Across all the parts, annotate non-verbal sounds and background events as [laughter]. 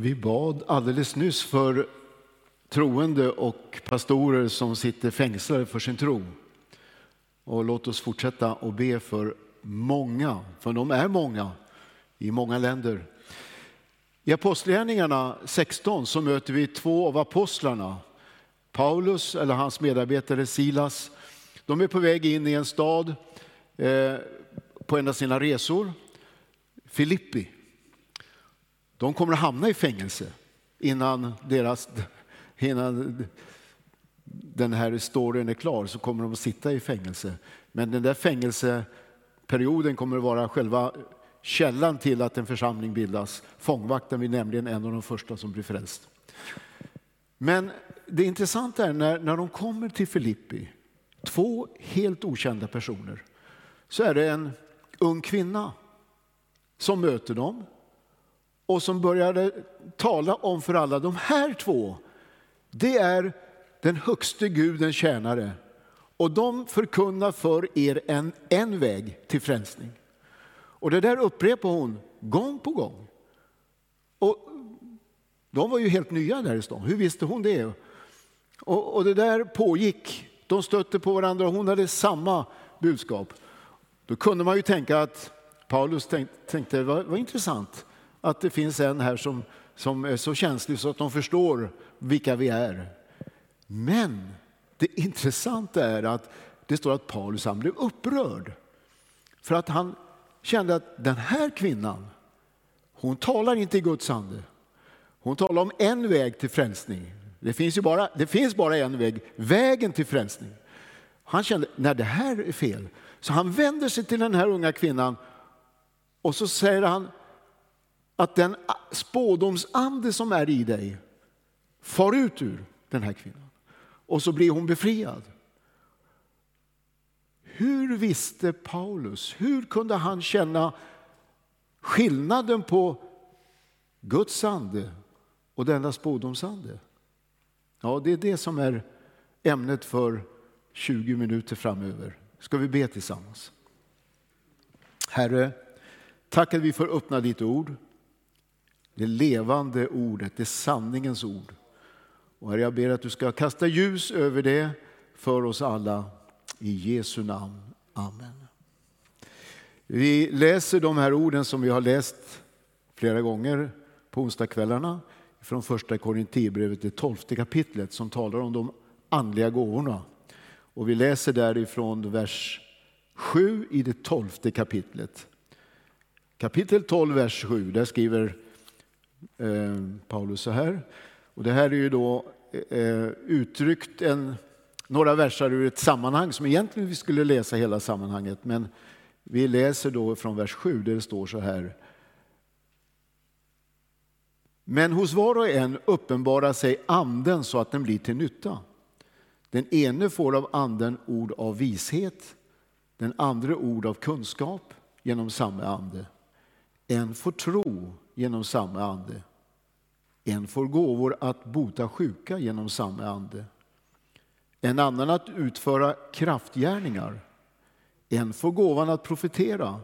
Vi bad alldeles nyss för troende och pastorer som sitter fängslade för sin tro. Och låt oss fortsätta att be för många, för de är många i många länder. I Apostlagärningarna 16 så möter vi två av apostlarna. Paulus, eller hans medarbetare Silas, de är på väg in i en stad eh, på en av sina resor, Filippi. De kommer att hamna i fängelse innan, deras, innan den här storyn är klar så kommer de att sitta i fängelse. Men den där fängelseperioden kommer att vara själva källan till att en församling bildas. Fångvakten blir nämligen en av de första som blir frälst. Men det intressanta är när, när de kommer till Filippi, två helt okända personer, så är det en ung kvinna som möter dem och som började tala om för alla, de här två, det är den högste gudens tjänare och de förkunnar för er en, en väg till frälsning. Och det där upprepar hon gång på gång. Och de var ju helt nya där i stan, hur visste hon det? Och, och det där pågick, de stötte på varandra och hon hade samma budskap. Då kunde man ju tänka att Paulus tänkte, tänkte vad, vad intressant att det finns en här som, som är så känslig så att de förstår vilka vi är. Men det intressanta är att det står att Paulus han blev upprörd. För att han kände att den här kvinnan, hon talar inte i Guds ande. Hon talar om en väg till frälsning. Det finns, ju bara, det finns bara en väg, vägen till frälsning. Han kände, nej det här är fel. Så han vänder sig till den här unga kvinnan och så säger han att den spådomsande som är i dig far ut ur den här kvinnan. Och så blir hon befriad. Hur visste Paulus, hur kunde han känna skillnaden på Guds ande och denna spådomsande? Ja, det är det som är ämnet för 20 minuter framöver. Ska vi be tillsammans? Herre, tack att vi får öppna ditt ord. Det levande ordet, det sanningens ord. Och herre, jag ber att du ska kasta ljus över det för oss alla. I Jesu namn. Amen. Vi läser de här orden som vi har läst flera gånger på onsdagskvällarna från första Korinthierbrevet, det tolfte kapitlet som talar om de andliga gåvorna. Och vi läser därifrån vers 7 i det tolfte kapitlet. Kapitel 12, vers 7, där skriver eh, Paulus så här. Och det här är ju då eh, uttryckt en, några verser ur ett sammanhang som egentligen vi skulle läsa hela sammanhanget. Men vi läser då från vers 7 där det står så här. Men hos var och en uppenbarar sig anden så att den blir till nytta. Den ene får av anden ord av vishet, den andra ord av kunskap genom samma ande. En får tro genom samma ande. En får gåvor att bota sjuka genom samma ande. En annan att utföra kraftgärningar. En får gåvan att profetera.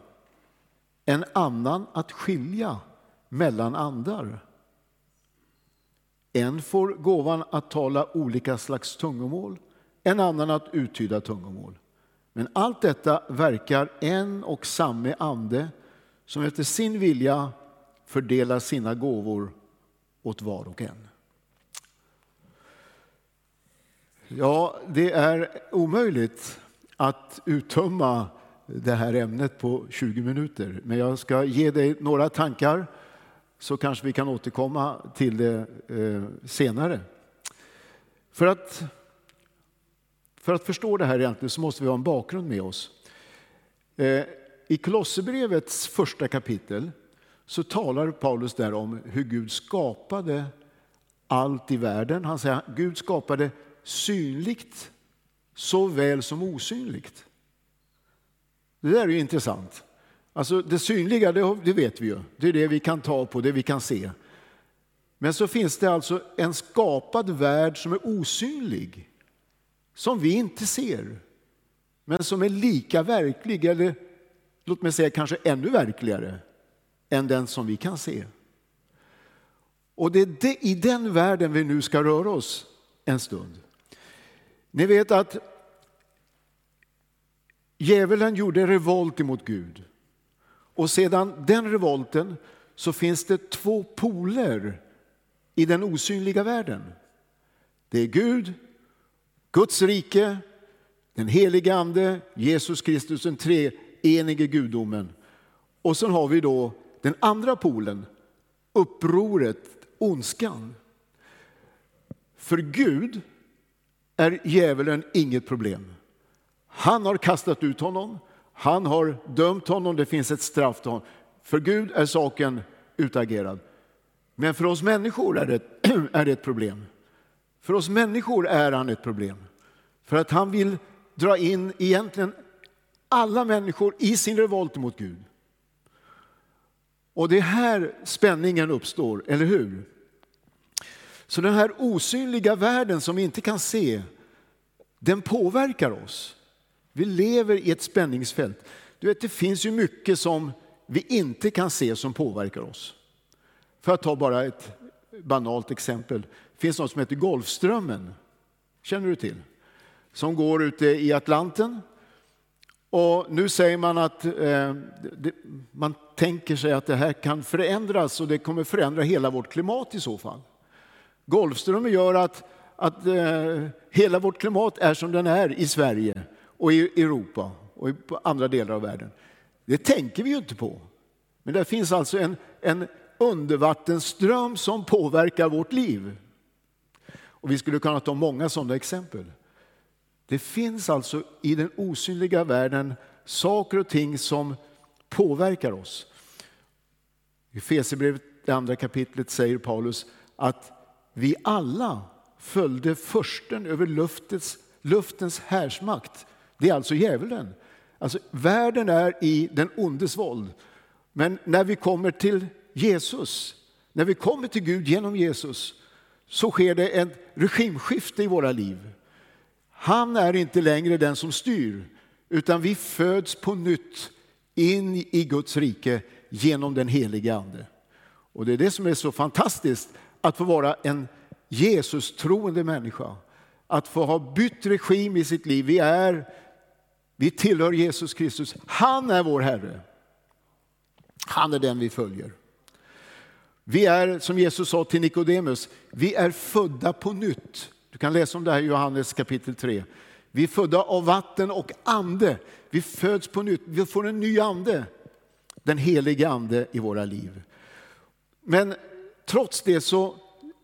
En annan att skilja mellan andar. En får gåvan att tala olika slags tungomål, en annan att uttyda tungomål. Men allt detta verkar en och samme ande som efter sin vilja fördelar sina gåvor åt var och en. Ja, det är omöjligt att uttömma det här ämnet på 20 minuter, men jag ska ge dig några tankar så kanske vi kan återkomma till det eh, senare. För att, för att förstå det här egentligen så måste vi ha en bakgrund med oss. Eh, I Kolosserbrevets första kapitel så talar Paulus där om hur Gud skapade allt i världen. Han säger att Gud skapade synligt såväl som osynligt. Det där är ju intressant. Alltså det synliga, det, det vet vi ju. Det är det vi kan ta på, det vi kan se. Men så finns det alltså en skapad värld som är osynlig. Som vi inte ser. Men som är lika verklig, eller låt mig säga kanske ännu verkligare än den som vi kan se. Och det är i den världen vi nu ska röra oss en stund. Ni vet att djävulen gjorde revolt emot Gud. Och sedan den revolten så finns det två poler i den osynliga världen. Det är Gud, Guds rike, den helige Ande, Jesus Kristus, den treenige gudomen. Och sen har vi då den andra polen, upproret, ondskan. För Gud är djävulen inget problem. Han har kastat ut honom, han har dömt honom, det finns ett straff till honom. För Gud är saken utagerad. Men för oss människor är det, [clears throat] är det ett problem. För oss människor är han ett problem. För att han vill dra in egentligen alla människor i sin revolt mot Gud. Och det är här spänningen uppstår, eller hur? Så den här osynliga världen som vi inte kan se, den påverkar oss. Vi lever i ett spänningsfält. Du vet, det finns ju mycket som vi inte kan se som påverkar oss. För att ta bara ett banalt exempel. Det finns något som heter Golfströmmen. Känner du till? Som går ute i Atlanten. Och nu säger man att eh, det, man tänker sig att det här kan förändras och det kommer förändra hela vårt klimat i så fall. Golfströmmen gör att, att eh, hela vårt klimat är som den är i Sverige och i Europa och i andra delar av världen. Det tänker vi ju inte på. Men det finns alltså en, en undervattensström som påverkar vårt liv. Och vi skulle kunna ta många sådana exempel. Det finns alltså i den osynliga världen saker och ting som påverkar oss. I Fesebrevet, det andra kapitlet, säger Paulus att vi alla följde försten över luftens, luftens härsmakt. Det är alltså djävulen. Alltså, världen är i den ondes våld. Men när vi kommer till Jesus, när vi kommer till Gud genom Jesus, så sker det ett regimskifte i våra liv. Han är inte längre den som styr, utan vi föds på nytt in i Guds rike genom den helige Ande. Och det är det som är så fantastiskt, att få vara en Jesus-troende människa. Att få ha bytt regim i sitt liv. Vi, är, vi tillhör Jesus Kristus. Han är vår Herre. Han är den vi följer. Vi är, som Jesus sa till Nikodemus, vi är födda på nytt. Du kan läsa om det här i Johannes kapitel 3. Vi är födda av vatten och ande. Vi föds på nytt, vi får en ny ande. Den helige ande i våra liv. Men trots det så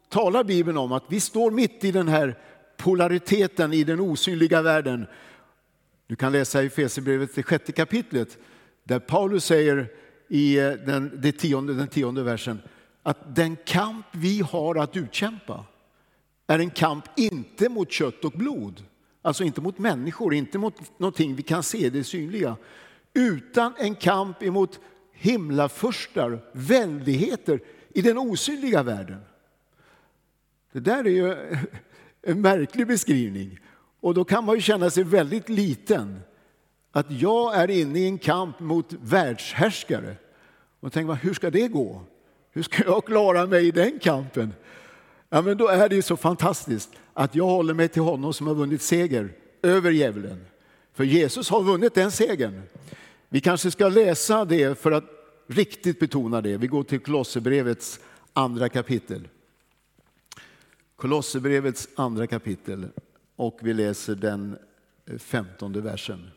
talar Bibeln om att vi står mitt i den här polariteten i den osynliga världen. Du kan läsa i Efesierbrevet, det sjätte kapitlet, där Paulus säger i eh, den, det tionde, den tionde versen att den kamp vi har att utkämpa är en kamp inte mot kött och blod, alltså inte mot människor, inte mot någonting vi kan se, det synliga, utan en kamp emot himlafurstar, väldigheter i den osynliga världen. Det där är ju [laughs] en märklig beskrivning och då kan man ju känna sig väldigt liten. Att jag är inne i en kamp mot världshärskare. Och tänker man, hur ska det gå? Hur ska jag klara mig i den kampen? Ja, men då är det ju så fantastiskt att jag håller mig till honom som har vunnit seger över djävulen. För Jesus har vunnit den segern. Vi kanske ska läsa det för att riktigt betona det. Vi går till Kolosserbrevets andra kapitel. Kolosserbrevets andra kapitel och vi läser den femtonde versen.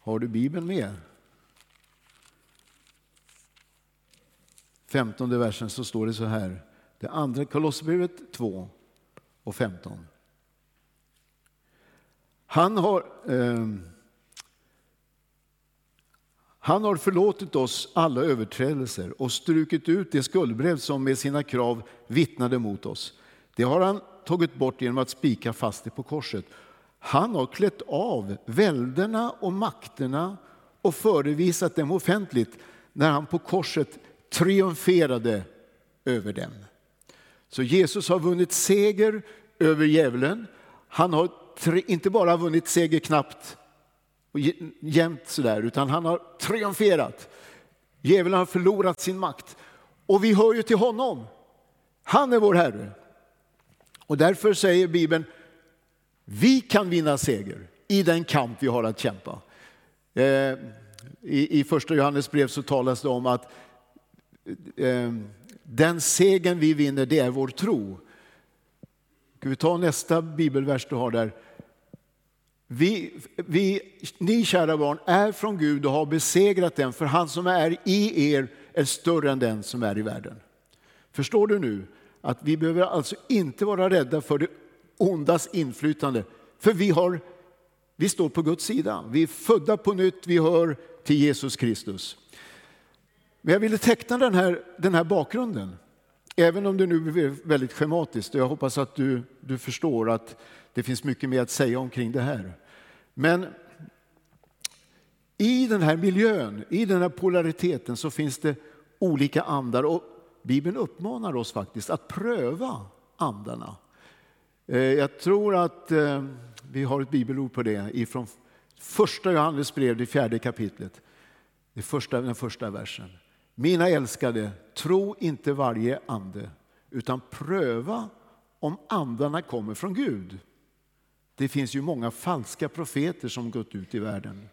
Har du Bibeln med? Femtonde versen så står det så här. Det andra Kolosserbrevet 2 och 15. Han har, eh, han har förlåtit oss alla överträdelser och strukit ut det skuldbrev som med sina krav vittnade mot oss. Det har han tagit bort genom att spika fast det på korset. Han har klätt av välderna och makterna och förevisat dem offentligt när han på korset triumferade över dem. Så Jesus har vunnit seger över djävulen. Han har inte bara vunnit seger knappt och jämnt sådär, utan han har triumferat. Djävulen har förlorat sin makt. Och vi hör ju till honom. Han är vår Herre. Och därför säger Bibeln, vi kan vinna seger i den kamp vi har att kämpa. Eh, I, I första Johannes brev så talas det om att Eh, den segern vi vinner, det är vår tro. Ska vi ta nästa bibelvers du har där? Vi, vi, ni kära barn är från Gud och har besegrat den, för han som är i er är större än den som är i världen. Förstår du nu att vi behöver alltså inte vara rädda för det ondas inflytande, för vi, har, vi står på Guds sida. Vi är födda på nytt, vi hör till Jesus Kristus. Men jag ville teckna den här, den här bakgrunden, även om det nu blir väldigt schematiskt. Jag hoppas att du, du förstår att det finns mycket mer att säga omkring det här. Men i den här miljön, i den här polariteten så finns det olika andar och Bibeln uppmanar oss faktiskt att pröva andarna. Eh, jag tror att eh, vi har ett bibelord på det ifrån första Johannes brev, det fjärde kapitlet, första, den första versen. Mina älskade, tro inte varje ande, utan pröva om andarna kommer från Gud. Det finns ju många falska profeter som gått ut i världen.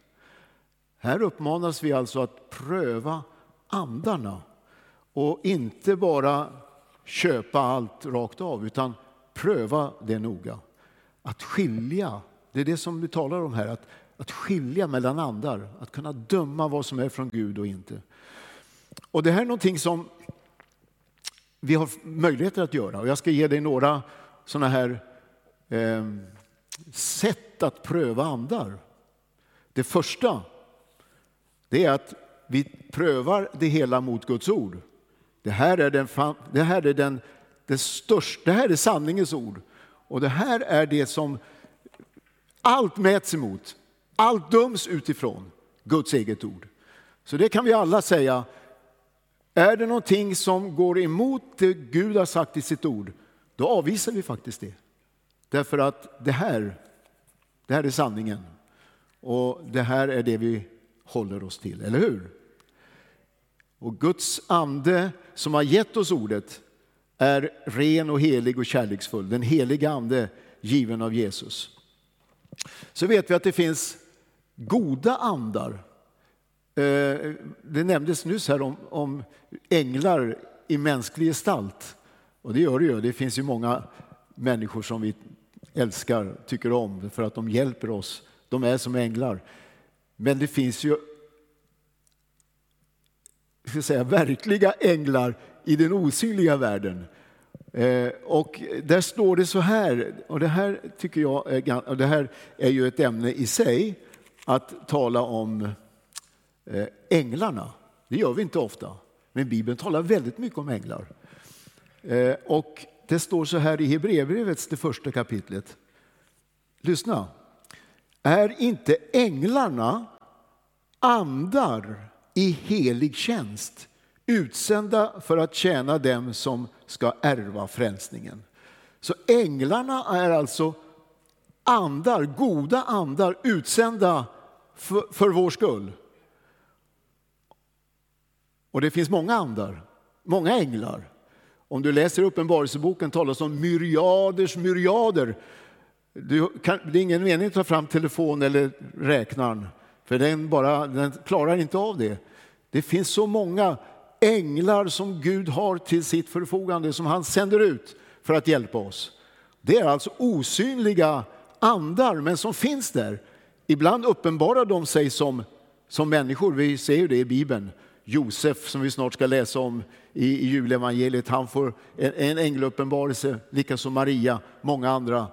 Här uppmanas vi alltså att pröva andarna och inte bara köpa allt rakt av, utan pröva det noga. Att skilja, det är det som vi talar om här, att, att skilja mellan andar, att kunna döma vad som är från Gud och inte. Och det här är någonting som vi har möjligheter att göra och jag ska ge dig några sådana här eh, sätt att pröva andar. Det första det är att vi prövar det hela mot Guds ord. Det här är, den, det här är, den, det största, det här är sanningens ord. Och det här är det som allt mäts emot. Allt döms utifrån Guds eget ord. Så det kan vi alla säga. Är det någonting som går emot det Gud har sagt i sitt ord, då avvisar vi faktiskt det. Därför att det här, det här är sanningen. Och det här är det vi håller oss till, eller hur? Och Guds ande som har gett oss ordet är ren och helig och kärleksfull. Den heliga ande given av Jesus. Så vet vi att det finns goda andar. Eh, det nämndes nyss här om, om änglar i mänsklig gestalt. Och det gör det ju. Det finns ju många människor som vi älskar, tycker om, för att de hjälper oss. De är som änglar. Men det finns ju ska säga, verkliga änglar i den osynliga världen. Eh, och där står det så här, och det här tycker jag är, och det här är ju ett ämne i sig, att tala om Eh, änglarna. Det gör vi inte ofta, men Bibeln talar väldigt mycket om änglar. Eh, och det står så här i Hebreerbrevets det första kapitlet. Lyssna. Är inte änglarna andar i helig tjänst utsända för att tjäna dem som ska ärva frälsningen? Så änglarna är alltså andar, goda andar utsända för, för vår skull. Och det finns många andar, många änglar. Om du läser Uppenbarelseboken talas om myriaders myriader kan, det är ingen mening att ta fram telefon eller räknaren, för den, bara, den klarar inte av det. Det finns så många änglar som Gud har till sitt förfogande, som han sänder ut för att hjälpa oss. Det är alltså osynliga andar, men som finns där. Ibland uppenbarar de sig som, som människor, vi ser ju det i Bibeln. Josef, som vi snart ska läsa om i, i julevangeliet, han får en, en ängeluppenbarelse, likaså Maria, många andra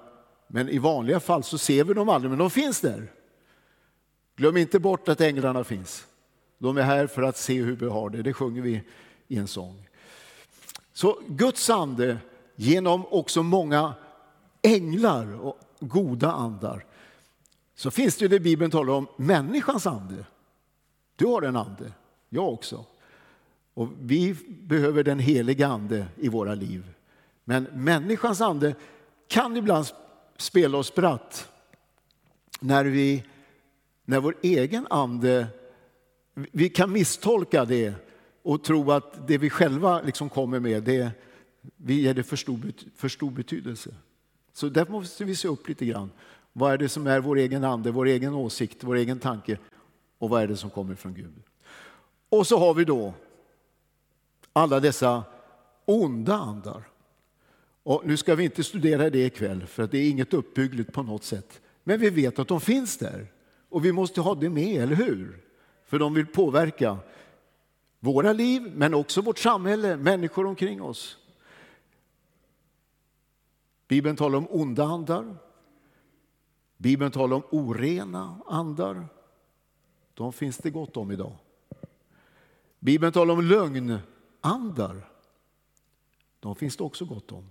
men i vanliga fall så ser vi dem aldrig, men de finns där. Glöm inte bort att änglarna finns. De är här för att se hur vi har det. Det sjunger vi i en sång. Så Guds ande genom också många änglar och goda andar. Så finns det ju det Bibeln talar om, människans ande. Du har en ande, jag också. Och vi behöver den heliga ande i våra liv. Men människans ande kan ibland spela oss spratt när, vi, när vår egen ande vi kan misstolka det och tro att det vi själva liksom kommer med, det, vi ger det för stor, för stor betydelse. Så därför måste vi se upp lite grann. Vad är det som är vår egen ande, vår egen åsikt, vår egen tanke och vad är det som kommer från Gud? Och så har vi då alla dessa onda andar. Och nu ska vi inte studera det ikväll för att det är inget uppbyggligt på något sätt. Men vi vet att de finns där och vi måste ha det med, eller hur? För de vill påverka våra liv men också vårt samhälle, människor omkring oss. Bibeln talar om onda andar. Bibeln talar om orena andar. De finns det gott om idag. Bibeln talar om lögnandar. De finns det också gott om.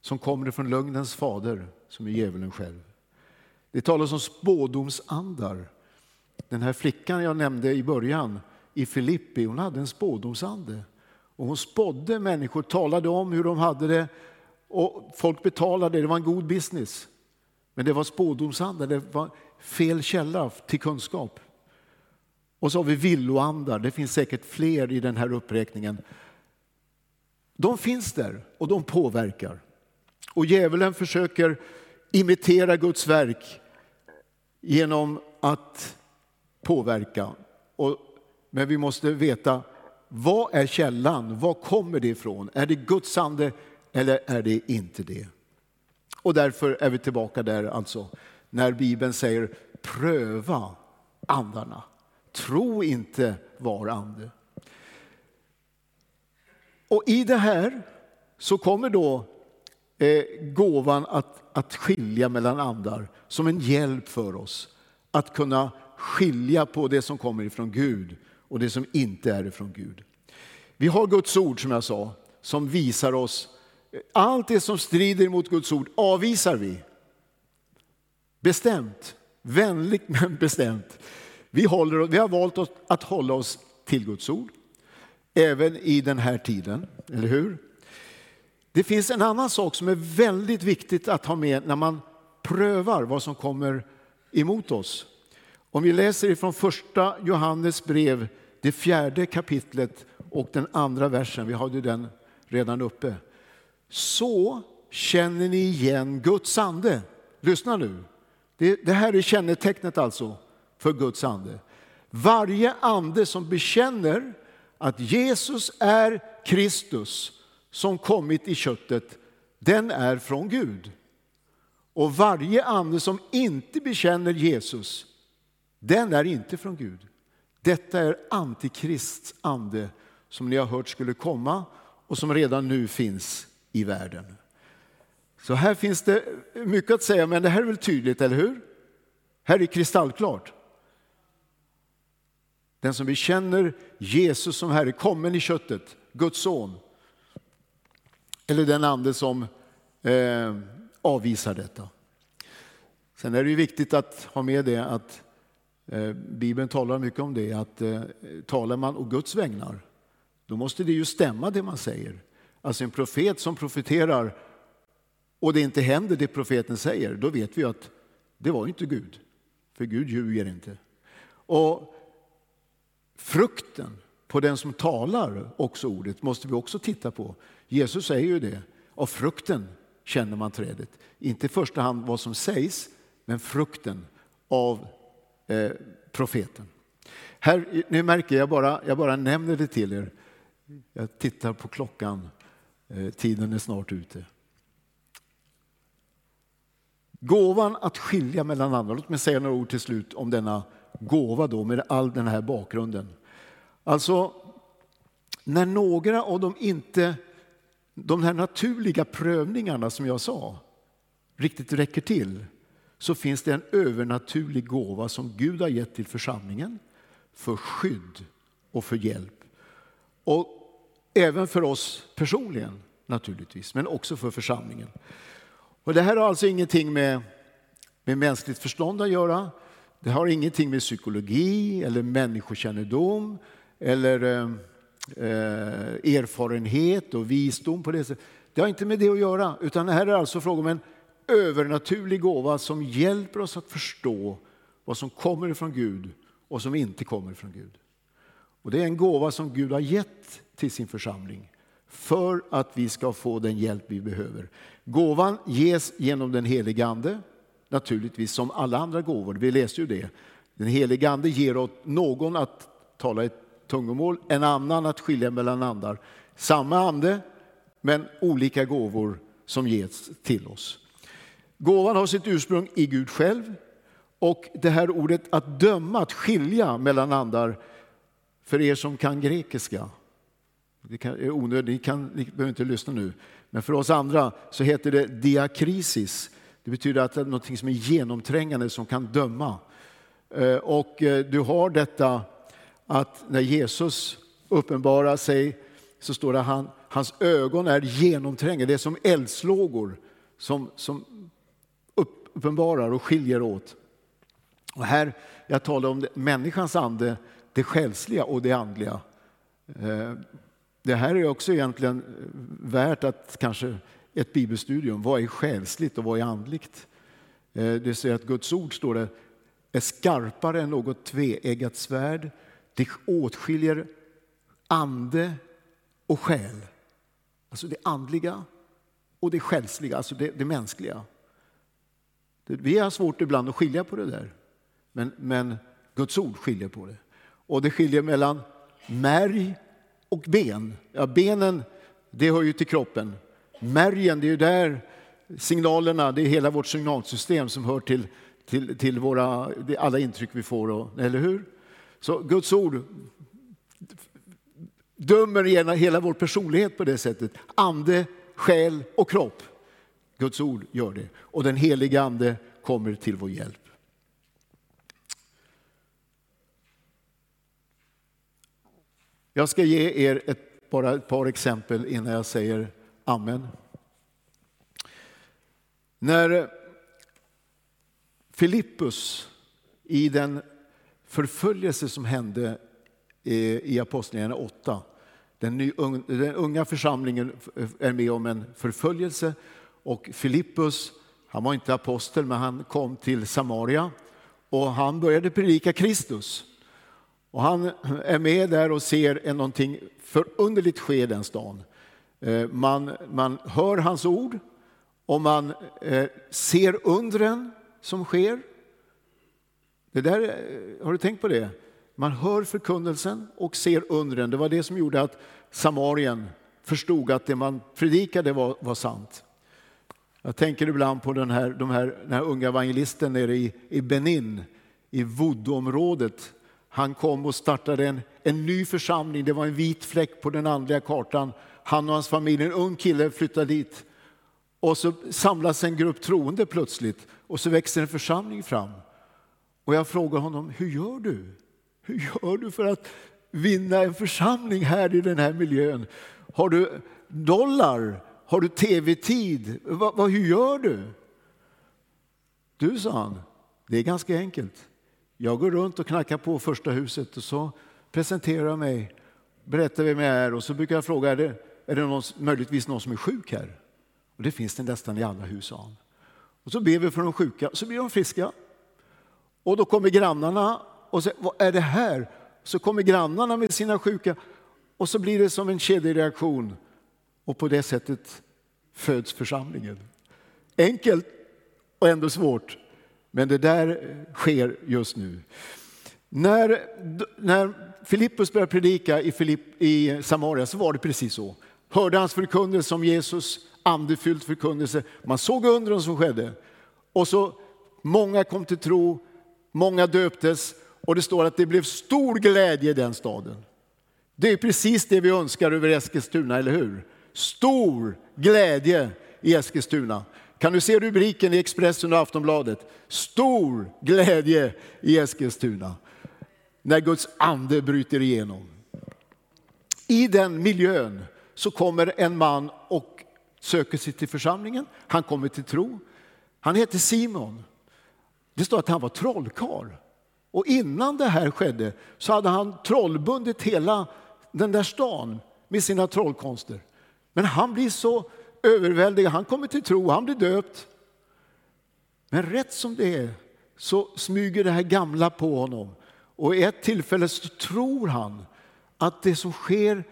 Som kommer från lögnens fader, som är djävulen själv. Det talas om spådomsandar. Den här flickan jag nämnde i början i Filippi, hon hade en spådomsande. Och hon spådde människor, talade om hur de hade det och folk betalade, det var en god business. Men det var spådomsandar, det var fel källa till kunskap. Och så har vi villoandar, det finns säkert fler i den här uppräkningen. De finns där och de påverkar. Och djävulen försöker imitera Guds verk genom att påverka. Och, men vi måste veta vad är källan? Var kommer det ifrån? Är det Guds ande eller är det inte det? Och därför är vi tillbaka där alltså, när Bibeln säger pröva andarna. Tro inte var ande. Och i det här så kommer då eh, gåvan att, att skilja mellan andar som en hjälp för oss att kunna skilja på det som kommer ifrån Gud och det som inte är ifrån Gud. Vi har Guds ord som jag sa, som visar oss eh, allt det som strider mot Guds ord avvisar vi. Bestämt, vänligt [laughs] men bestämt. Vi, håller, vi har valt att hålla oss till Guds ord, även i den här tiden, eller hur? Det finns en annan sak som är väldigt viktigt att ha med när man prövar vad som kommer emot oss. Om vi läser ifrån första Johannes brev, det fjärde kapitlet och den andra versen, vi hade den redan uppe. Så känner ni igen Guds ande. Lyssna nu. Det, det här är kännetecknet alltså för Guds ande. Varje ande som bekänner att Jesus är Kristus som kommit i köttet, den är från Gud. Och varje ande som inte bekänner Jesus, den är inte från Gud. Detta är antikrists ande som ni har hört skulle komma och som redan nu finns i världen. Så här finns det mycket att säga, men det här är väl tydligt, eller hur? Här är kristallklart. Den som bekänner Jesus som Herre, kommen i köttet, Guds son. Eller den ande som eh, avvisar detta. Sen är det ju viktigt att ha med det att eh, Bibeln talar mycket om det, att eh, talar man å Guds vägnar, då måste det ju stämma det man säger. Alltså en profet som profeterar och det inte händer det profeten säger, då vet vi att det var inte Gud. För Gud ljuger inte. Och frukten på den som talar också ordet måste vi också titta på. Jesus säger ju det, av frukten känner man trädet. Inte i första hand vad som sägs, men frukten av eh, profeten. Här, nu märker jag bara, jag bara nämner det till er. Jag tittar på klockan. Eh, tiden är snart ute. Gåvan att skilja mellan andra. Låt mig säga några ord till slut om denna gåva då med all den här bakgrunden. Alltså, när några av de inte, de här naturliga prövningarna som jag sa, riktigt räcker till så finns det en övernaturlig gåva som Gud har gett till församlingen för skydd och för hjälp. Och Även för oss personligen naturligtvis, men också för församlingen. Och det här har alltså ingenting med, med mänskligt förstånd att göra. Det har ingenting med psykologi eller människokännedom eller eh, eh, erfarenhet och visdom på det sättet. Det har inte med det att göra, utan det här är alltså fråga om en övernaturlig gåva som hjälper oss att förstå vad som kommer från Gud och som inte kommer från Gud. Och Det är en gåva som Gud har gett till sin församling för att vi ska få den hjälp vi behöver. Gåvan ges genom den helige Ande, naturligtvis som alla andra gåvor. Vi läste ju det. Den helige Ande ger åt någon att tala ett tungomål, en annan att skilja mellan andar. Samma ande, men olika gåvor som ges till oss. Gåvan har sitt ursprung i Gud själv. Och det här ordet att döma, att skilja mellan andar, för er som kan grekiska, det är onödigt, ni, kan, ni behöver inte lyssna nu, men för oss andra så heter det diakrisis. Det betyder att det är något som är genomträngande, som kan döma. Eh, och eh, du har detta att när Jesus uppenbarar sig så står det att han, hans ögon är genomträngande, det är som eldslågor som, som uppenbarar och skiljer åt. Och här, jag talar om det, människans ande, det själsliga och det andliga. Eh, det här är också egentligen värt att kanske ett bibelstudium. Vad är själsligt och vad är andligt? Eh, det säger att Guds ord står det är skarpare än något tveeggat svärd. Det åtskiljer ande och själ. Alltså det andliga och det själsliga, alltså det, det mänskliga. Vi har svårt ibland att skilja på det där. Men, men Guds ord skiljer på det. Och det skiljer mellan märg och ben. Ja, benen, det hör ju till kroppen. Märgen, det är ju där signalerna, det är hela vårt signalsystem som hör till, till, till våra, alla intryck vi får. Och, eller hur? Så Guds ord dömer gärna hela vår personlighet på det sättet. Ande, själ och kropp. Guds ord gör det. Och den heliga Ande kommer till vår hjälp. Jag ska ge er ett, bara ett par exempel innan jag säger amen. När Filippus i den förföljelse som hände i Apostlagärningarna 8. Den, unga församlingen är med om en förföljelse och Filippus, han var inte apostel men han kom till Samaria och han började predika Kristus. Och han är med där och ser någonting förunderligt ske i den stan. Eh, man, man hör hans ord och man eh, ser undren som sker. Det där, eh, har du tänkt på det? Man hör förkunnelsen och ser undren. Det var det som gjorde att Samarien förstod att det man predikade var, var sant. Jag tänker ibland på den här, de här, den här unga evangelisten nere i, i Benin, i Voodoo-området. Han kom och startade en, en ny församling. Det var en vit fläck på den andliga kartan. Han och hans familj, en ung kille, flyttar dit. Och så samlas en grupp troende plötsligt och så växer en församling fram. Och jag frågar honom, hur gör du? Hur gör du för att vinna en församling här i den här miljön? Har du dollar? Har du tv-tid? Va, va, hur gör du? Du, sa han, det är ganska enkelt. Jag går runt och knackar på första huset och så presenterar jag mig, berättar vem jag är och så brukar jag fråga, är det, är det någon, möjligtvis någon som är sjuk här? Och det finns det nästan i alla hus, sa han. Och så ber vi för de sjuka, så blir de friska. Och då kommer grannarna och säger, vad är det här? Så kommer grannarna med sina sjuka och så blir det som en kedjereaktion. Och på det sättet föds församlingen. Enkelt och ändå svårt, men det där sker just nu. När, när Filippus började predika i, Filipp, i Samaria så var det precis så. Hörde hans förkunnelse om Jesus, andefylld förkunnelse. Man såg undren som skedde. Och så många kom till tro, många döptes och det står att det blev stor glädje i den staden. Det är precis det vi önskar över Eskilstuna, eller hur? Stor glädje i Eskilstuna. Kan du se rubriken i Expressen och Aftonbladet? Stor glädje i Eskilstuna. När Guds ande bryter igenom. I den miljön så kommer en man och söker sig till församlingen. Han kommer till tro. Han heter Simon. Det står att han var trollkarl. Och innan det här skedde så hade han trollbundit hela den där stan med sina trollkonster. Men han blir så överväldigad, han kommer till tro, han blir döpt. Men rätt som det är så smyger det här gamla på honom Och i ett tillfälle så tror han att det som sker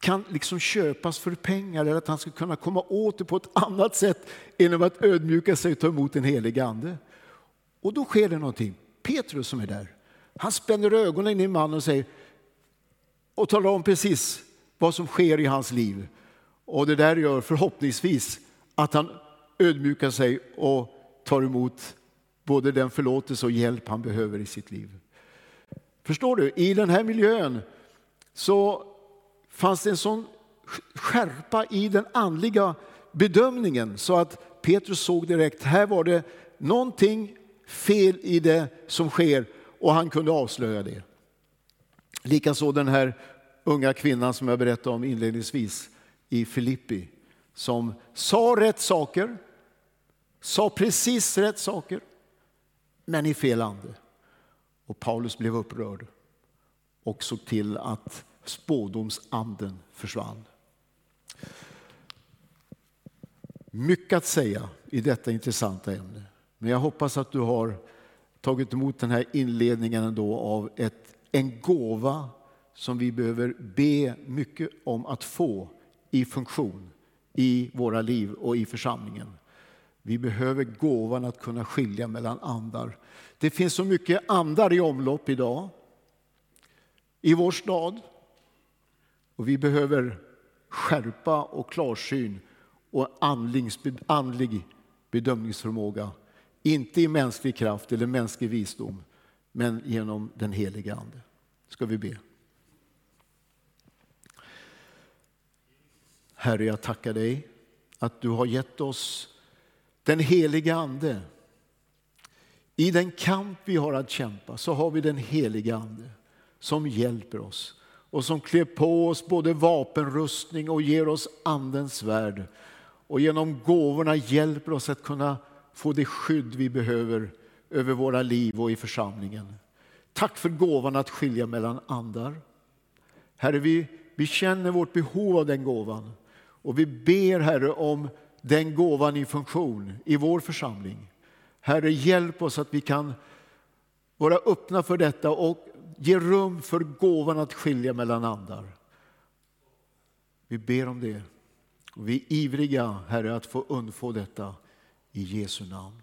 kan liksom köpas för pengar eller att han ska kunna komma åt det på ett annat sätt genom att ödmjuka sig och ta emot en helig ande. Och då sker det någonting. Petrus som är där, han spänner ögonen i mannen och säger och talar om precis vad som sker i hans liv. Och det där gör förhoppningsvis att han ödmjukar sig och tar emot både den förlåtelse och hjälp han behöver i sitt liv. Förstår du? I den här miljön så fanns det en sån skärpa i den andliga bedömningen så att Petrus såg direkt, här var det någonting fel i det som sker och han kunde avslöja det. Likaså den här unga kvinnan som jag berättade om inledningsvis i Filippi som sa rätt saker, sa precis rätt saker, men i fel ande. Och Paulus blev upprörd och såg till att spådomsanden försvann. Mycket att säga i detta intressanta ämne. Men jag hoppas att du har tagit emot den här inledningen ändå av ett, en gåva som vi behöver be mycket om att få i funktion i våra liv och i församlingen. Vi behöver gåvan att kunna skilja mellan andar. Det finns så mycket andar i omlopp idag i vår stad. Och vi behöver skärpa och klarsyn och andlig bedömningsförmåga. Inte i mänsklig kraft eller mänsklig visdom, men genom den heliga Ande. Ska vi be. Herre, jag tackar dig att du har gett oss den heliga Ande. I den kamp vi har att kämpa så har vi den heliga Ande som hjälper oss och som klär på oss både vapenrustning och ger oss Andens svärd Och genom gåvorna hjälper oss att kunna få det skydd vi behöver över våra liv och i församlingen. Tack för gåvan att skilja mellan andar. Herre, vi, vi känner vårt behov av den gåvan och vi ber Herre om den gåvan i funktion i vår församling. Herre, hjälp oss att vi kan vara öppna för detta och ge rum för gåvan att skilja mellan andar. Vi ber om det. Och vi är ivriga, Herre, att få undfå detta i Jesu namn.